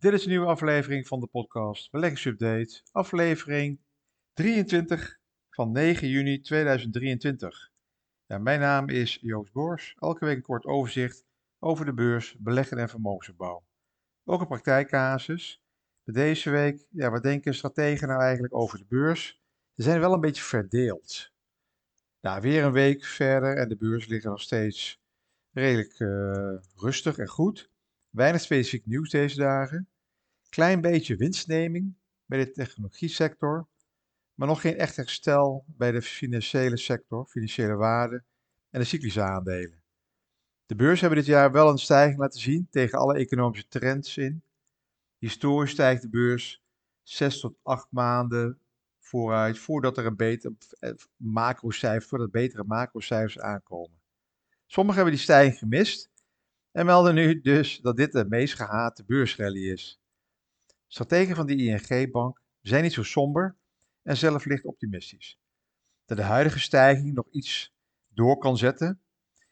Dit is een nieuwe aflevering van de podcast Beleggingsupdate, aflevering 23 van 9 juni 2023. Ja, mijn naam is Joost Boors. Elke week een kort overzicht over de beurs, beleggen en vermogensopbouw. Ook een praktijkcasus. Deze week, ja, wat denken strategen nou eigenlijk over de beurs? Ze zijn wel een beetje verdeeld. Nou, weer een week verder en de beurs liggen nog steeds redelijk uh, rustig en goed. Weinig specifiek nieuws deze dagen. Klein beetje winstneming bij de technologie-sector, maar nog geen echt herstel bij de financiële sector, financiële waarden en de cyclische aandelen. De beurs hebben dit jaar wel een stijging laten zien tegen alle economische trends in. Historisch stijgt de beurs 6 tot 8 maanden vooruit voordat er een beter eh, macrocijfer, voordat betere macrocijfers aankomen. Sommigen hebben die stijging gemist en melden nu dus dat dit de meest gehate beursrally is. Strategen van de ING-bank zijn niet zo somber en zelf licht optimistisch. Dat de huidige stijging nog iets door kan zetten.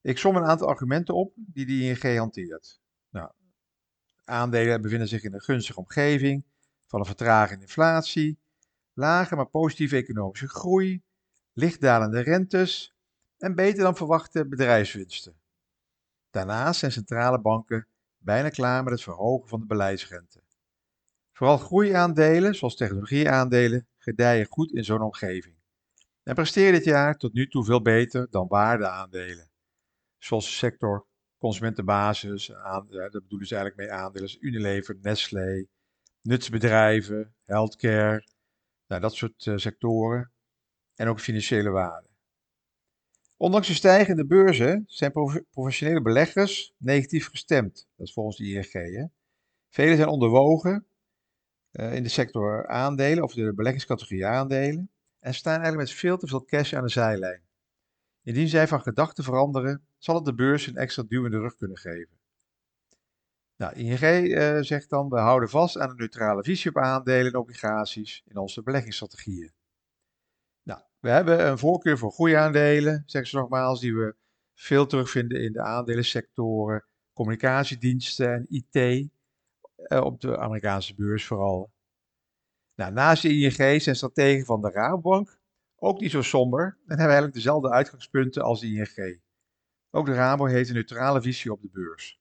Ik som een aantal argumenten op die de ING hanteert. Nou, aandelen bevinden zich in een gunstige omgeving van een vertragende inflatie, lage maar positieve economische groei, lichtdalende rentes en beter dan verwachte bedrijfswinsten. Daarnaast zijn centrale banken bijna klaar met het verhogen van de beleidsrente. Vooral groeiaandelen, zoals technologieaandelen, gedijen goed in zo'n omgeving. En presteren dit jaar tot nu toe veel beter dan waardeaandelen. Zoals de sector consumentenbasis, aan, ja, daar bedoelen ze eigenlijk mee aandelen Unilever, Nestlé, nutsbedrijven, healthcare, nou, dat soort uh, sectoren. En ook financiële waarden. Ondanks de stijgende beurzen zijn professionele beleggers negatief gestemd. Dat is volgens de ING. Velen zijn onderwogen uh, in de sector aandelen of de beleggingscategorie aandelen en staan eigenlijk met veel te veel cash aan de zijlijn. Indien zij van gedachten veranderen, zal het de beurs een extra duw in de rug kunnen geven. Nou, ING eh, zegt dan, we houden vast aan een neutrale visie op aandelen en obligaties in onze beleggingsstrategieën. We hebben een voorkeur voor groeiaandelen, zeggen ze nogmaals, die we veel terugvinden in de aandelensectoren, communicatiediensten en IT, uh, op de Amerikaanse beurs vooral. Nou, naast de ING zijn strategen van de Rabobank ook niet zo somber en hebben eigenlijk dezelfde uitgangspunten als de ING. Ook de Rabo heeft een neutrale visie op de beurs.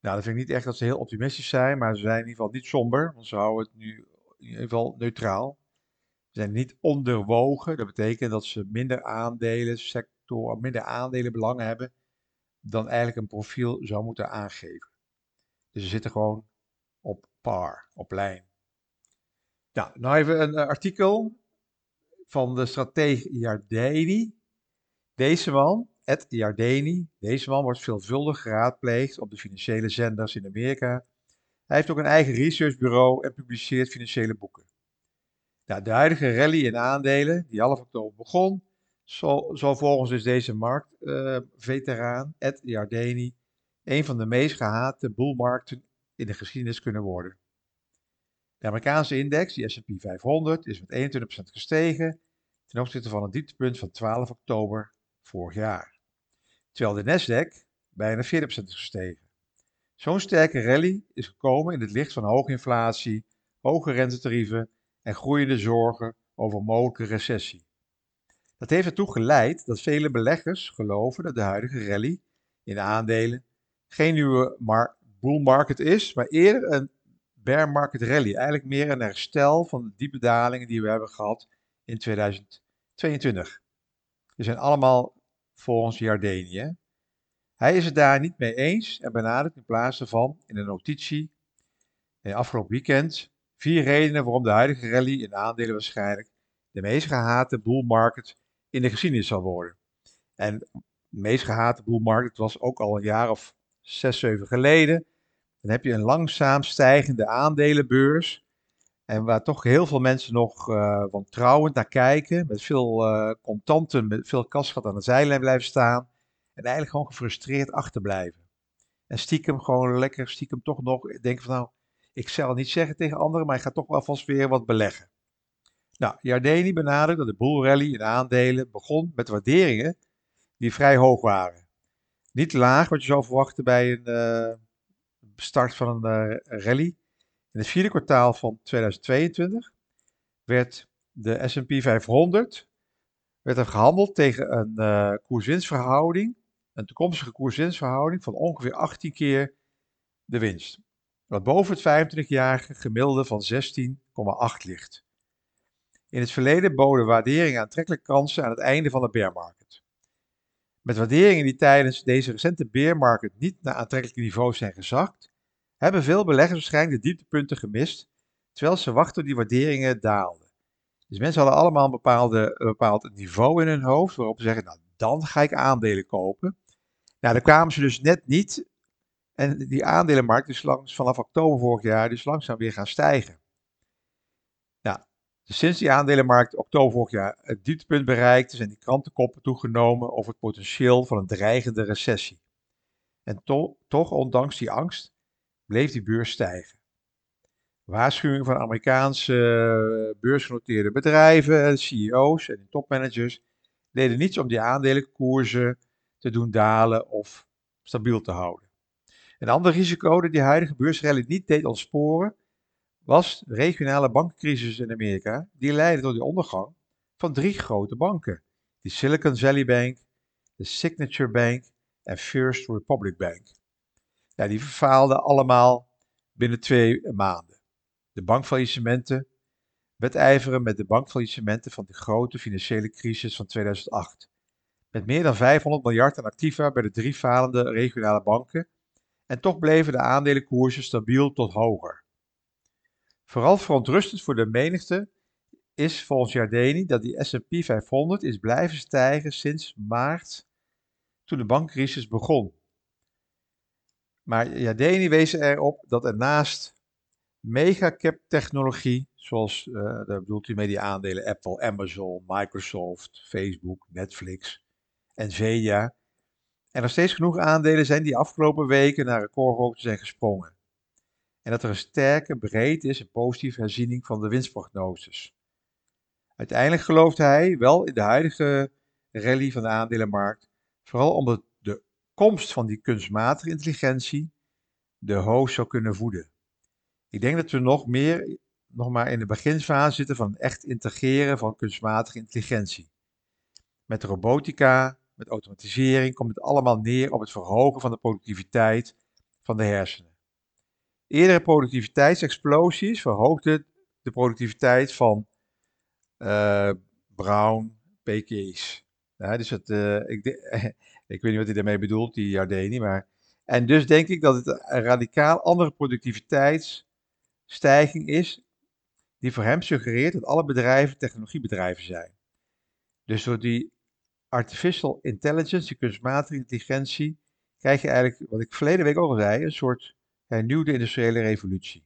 Nou, dat vind ik niet echt dat ze heel optimistisch zijn, maar ze zijn in ieder geval niet somber, want ze houden het nu in ieder geval neutraal. Ze zijn niet onderwogen, dat betekent dat ze minder aandelen, sector, minder aandelen belangen hebben dan eigenlijk een profiel zou moeten aangeven. Dus ze zitten gewoon op par, op lijn. Nou, nou even een artikel van de stratege Jardeni. Deze man, Ed Jardeni, deze man wordt veelvuldig geraadpleegd op de financiële zenders in Amerika. Hij heeft ook een eigen researchbureau en publiceert financiële boeken. De huidige rally in aandelen, die half oktober begon, zal, volgens dus deze marktveteraan, uh, Ed Jardeni, een van de meest gehate boelmarkten in de geschiedenis kunnen worden. De Amerikaanse index, die S&P 500, is met 21% gestegen ten opzichte van een dieptepunt van 12 oktober vorig jaar. Terwijl de Nasdaq bijna 40% is gestegen. Zo'n sterke rally is gekomen in het licht van hoge inflatie, hoge rentetarieven en groeiende zorgen over mogelijke recessie. Dat heeft ertoe geleid dat vele beleggers geloven dat de huidige rally in aandelen geen nieuwe bull market is, maar eerder een bear market rally. Eigenlijk meer een herstel van de diepe dalingen die we hebben gehad in 2022. Die zijn allemaal volgens Jardini. Hij is het daar niet mee eens en benadrukt in plaats daarvan in een notitie in afgelopen weekend vier redenen waarom de huidige rally in aandelen waarschijnlijk de meest gehate bull market in de geschiedenis zal worden. En de meest gehate bull market was ook al een jaar of zes, zeven geleden. Dan heb je een langzaam stijgende aandelenbeurs. En waar toch heel veel mensen nog uh, wantrouwend naar kijken. Met veel uh, contanten, met veel kasgat aan de zijlijn blijven staan. En eigenlijk gewoon gefrustreerd achterblijven. En stiekem gewoon lekker, stiekem toch nog denken van nou, ik zal niet zeggen tegen anderen, maar ik ga toch wel vast weer wat beleggen. Nou, Jardini benadrukt dat de bull rally in aandelen begon met waarderingen die vrij hoog waren. Niet laag, wat je zou verwachten bij een uh, start van een uh, rally. In het vierde kwartaal van 2022 werd de S&P 500 werd er gehandeld tegen een uh, koerswinstverhouding, een toekomstige koerswinstverhouding van ongeveer 18 keer de winst. Wat boven het 25-jarige gemiddelde van 16,8 ligt. In het verleden boden waarderingen aantrekkelijke kansen aan het einde van de bear market. Met waarderingen die tijdens deze recente bear market niet naar aantrekkelijke niveaus zijn gezakt, hebben veel beleggers waarschijnlijk de dieptepunten gemist, terwijl ze wachten tot die waarderingen daalden. Dus mensen hadden allemaal een, bepaalde, bepaald niveau in hun hoofd waarop ze zeggen, nou dan ga ik aandelen kopen. Nou, daar kwamen ze dus net niet. En die aandelenmarkt is langs, vanaf oktober vorig jaar dus langzaam weer gaan stijgen. Nou, dus sinds die aandelenmarkt oktober vorig jaar het dieptepunt bereikte, zijn die krantenkoppen toegenomen over het potentieel van een dreigende recessie. En to toch, ondanks die angst, bleef die beurs stijgen. Waarschuwingen van Amerikaanse eh, beursgenoteerde bedrijven, CEO's en topmanagers deden niets om die aandelenkoersen te doen dalen of stabiel te houden. Een ander risico dat die huidige beursrally niet deed ontsporen, was de regionale bankencrisis in Amerika, die leidde tot de ondergang van drie grote banken. De Silicon Valley Bank, de Signature Bank en First Republic Bank. Die verfaalden allemaal binnen twee maanden. De bankfaillissementen wedijveren met de bankfaillissementen van de grote financiële crisis van 2008. Met meer dan 500 miljard aan activa bij de drie falende regionale banken en toch bleven de aandelenkoersen stabiel tot hoger. Vooral verontrustend voor de menigte is volgens Jardeni dat die S&P 500 is blijven stijgen sinds maart toen de bankcrisis begon. Maar Jardeni wees erop dat er naast megacap technologie, zoals uh, bedoelt u mee die aandelen Apple, Amazon, Microsoft, Facebook, Netflix, Nvidia. En er steeds genoeg aandelen zijn die afgelopen weken naar recordhoogte zijn gesprongen. En dat er een sterke, breed is en positieve herziening van de winstprognoses. Uiteindelijk gelooft hij wel in de huidige rally van de aandelenmarkt, vooral omdat de komst van die kunstmatige intelligentie de hoogst zou kunnen voeden. Ik denk dat we nog meer, nog maar in de beginfase zitten van echt integreren van kunstmatige intelligentie. Met robotica, met automatisering komt het allemaal neer op het verhogen van de productiviteit van de hersenen. Eerdere productiviteitsexplosies verhoogden de productiviteit van uh, Brown PK's. Dus het, uh, ik, ik, weet niet wat hij daarmee bedoelt, die Jardini, maar... En dus denk ik dat het een radicaal andere productiviteits stijging is die voor hem suggereert dat alle bedrijven technologiebedrijven zijn. Dus door die artificial intelligence, die kunstmatige intelligentie, krijg je eigenlijk, wat ik verleden week ook al zei, een soort hernieuwde industriële revolutie.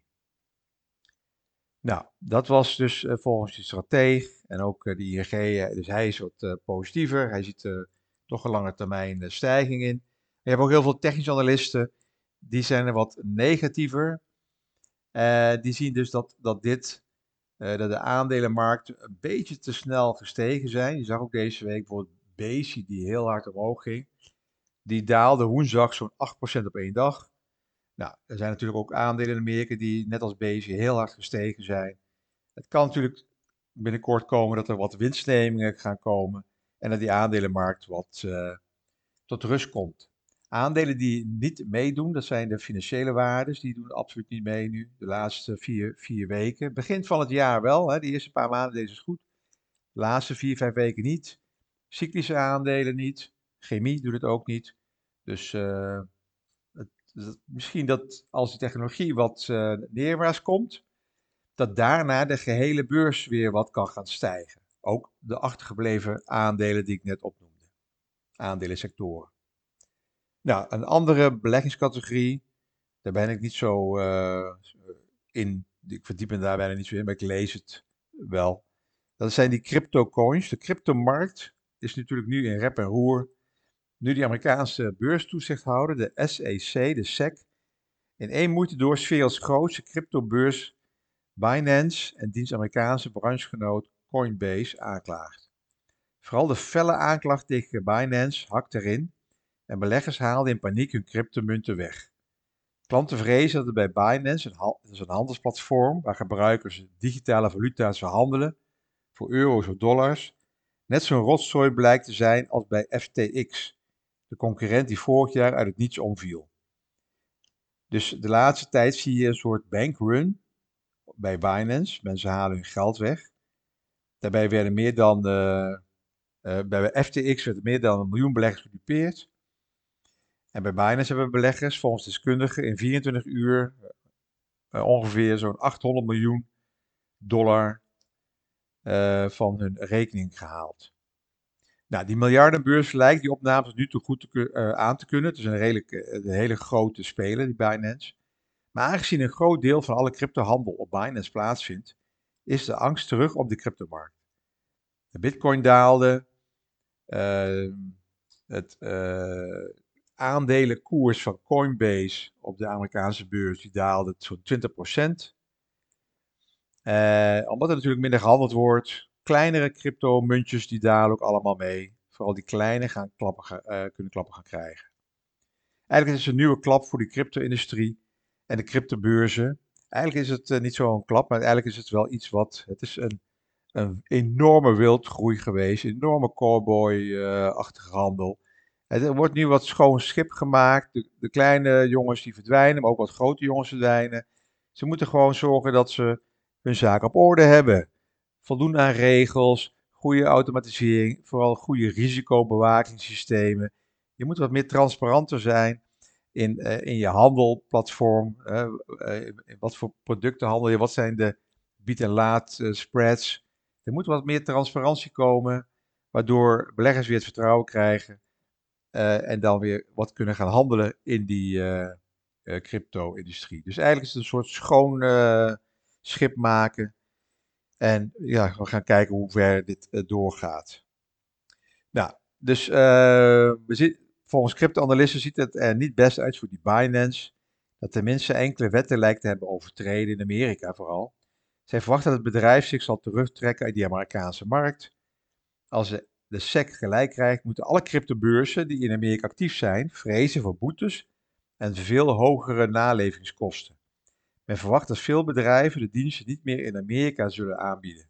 Nou, dat was dus uh, volgens de strateeg en ook uh, de ING, uh, dus hij is wat positiever, hij ziet toch een lange termijn stijging in. Je hebt ook heel veel technische analisten, die zijn er wat negatiever. Die zien dus dat, dat dit, dat de aandelenmarkten een beetje te snel gestegen zijn. Je zag ook deze week bijvoorbeeld Bezi die heel hard omhoog ging. Die daalde woensdag zo'n 8% op één dag. Nou, er zijn natuurlijk ook aandelen in Amerika die net als Bezi heel hard gestegen zijn. Het kan natuurlijk binnenkort komen dat er wat winstnemingen gaan komen en dat die aandelenmarkt wat uh, tot rust komt. Aandelen die niet meedoen, dat zijn de financiële waardes, die doen absoluut niet mee nu, de laatste vier, vier weken. Begin van het jaar wel, hè, de eerste paar maanden deze is goed. De laatste vier, vijf weken niet. Cyclische aandelen niet. Chemie doet het ook niet. Dus uh, het, misschien dat als de technologie wat uh, neerwaarts komt, dat daarna de gehele beurs weer wat kan gaan stijgen. Ook de achtergebleven aandelen die ik net opnoemde. Aandelensectoren. Nou, een andere beleggingscategorie, daar ben ik niet zo uh, in. Ik verdiep me daar bijna niet zo in, maar ik lees het wel. Dat zijn die crypto coins. De cryptomarkt is natuurlijk nu in rep en roer. Nu die Amerikaanse beurstoezichthouder, de SEC, de SEC, in één moeite door als grootste cryptobeurs Binance en diens Amerikaanse branchegenoot Coinbase aanklaagt. Vooral de felle aanklacht tegen Binance hakt erin en beleggers haalden in paniek hun cryptomunten weg. Klanten vrezen dat er bij Binance, dat is een handelsplatform waar gebruikers digitale valuta's verhandelen voor euro's of dollars, net zo'n rotzooi blijkt te zijn als bij FTX, de concurrent die vorig jaar uit het niets omviel. Dus de laatste tijd zie je een soort bankrun bij Binance. Mensen halen hun geld weg. Daarbij werden meer dan, uh, uh, bij FTX werd meer dan een miljoen beleggers gedupeerd. En bij Binance hebben beleggers volgens deskundigen in 24 uur uh, ongeveer zo'n 800 miljoen dollar van hun rekening gehaald. Nou, die miljardenbeurs lijkt die opnames nu toe goed te, aan te kunnen. Het is een, redelijk, een hele grote speler, die Binance. Maar aangezien een groot deel van alle cryptohandel op Binance plaatsvindt, is de angst terug op de cryptomarkt. De bitcoin daalde, uh, het aandelenkoers van Coinbase op de Amerikaanse beurs die daalde zo'n 20%. Uh, omdat er natuurlijk minder gehandeld wordt, kleinere crypto-muntjes die dalen ook allemaal mee. Vooral die kleine gaan klappen, kunnen klappen gaan krijgen. Eigenlijk is het een nieuwe klap voor de crypto-industrie en de cryptobeurzen. Eigenlijk is het uh, niet zo'n klap, maar eigenlijk is het wel iets wat. Het is een, een enorme wildgroei geweest, enorme cowboy-achtige handel. Er wordt nu wat schoon schip gemaakt. De, de, kleine jongens die verdwijnen, maar ook wat grote jongens verdwijnen. Ze moeten gewoon zorgen dat ze hun zaak op orde hebben. Voldoen aan regels, goede automatisering, vooral goede risicobewakingssystemen. Je moet wat meer transparanter zijn in, uh, in je handelplatform. Uh, wat voor producten handel je? Wat zijn de bied- en laat spreads? Er moet wat meer transparantie komen, waardoor beleggers weer het vertrouwen krijgen en dan weer wat kunnen gaan handelen in die crypto-industrie. Dus eigenlijk is het een soort schoon schip maken. En ja, we gaan kijken hoe ver dit doorgaat. Nou, dus we zitten Volgens crypto-analisten ziet het er niet best uit voor die Binance, dat tenminste enkele wetten lijkt te hebben overtreden in Amerika vooral. Zij verwachten dat het bedrijf zich zal terugtrekken uit die Amerikaanse markt. Als de SEC gelijk krijgt, moeten alle cryptobeurzen die in Amerika actief zijn, vrezen voor boetes en veel hogere nalevingskosten. Men verwacht dat veel bedrijven de diensten niet meer in Amerika zullen aanbieden.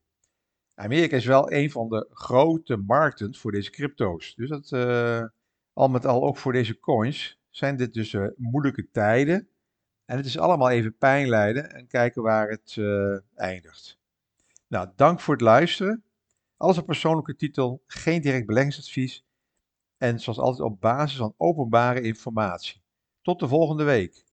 Amerika is wel een van de grote markten voor deze crypto's. Dus dat, uh, al met al ook voor deze coins zijn dit dus uh, moeilijke tijden. En het is allemaal even pijn lijden en kijken waar het uh, eindigt. Nou, dank voor het luisteren. Alles op persoonlijke titel, geen direct beleggingsadvies. En zoals altijd op basis van openbare informatie. Tot de volgende week.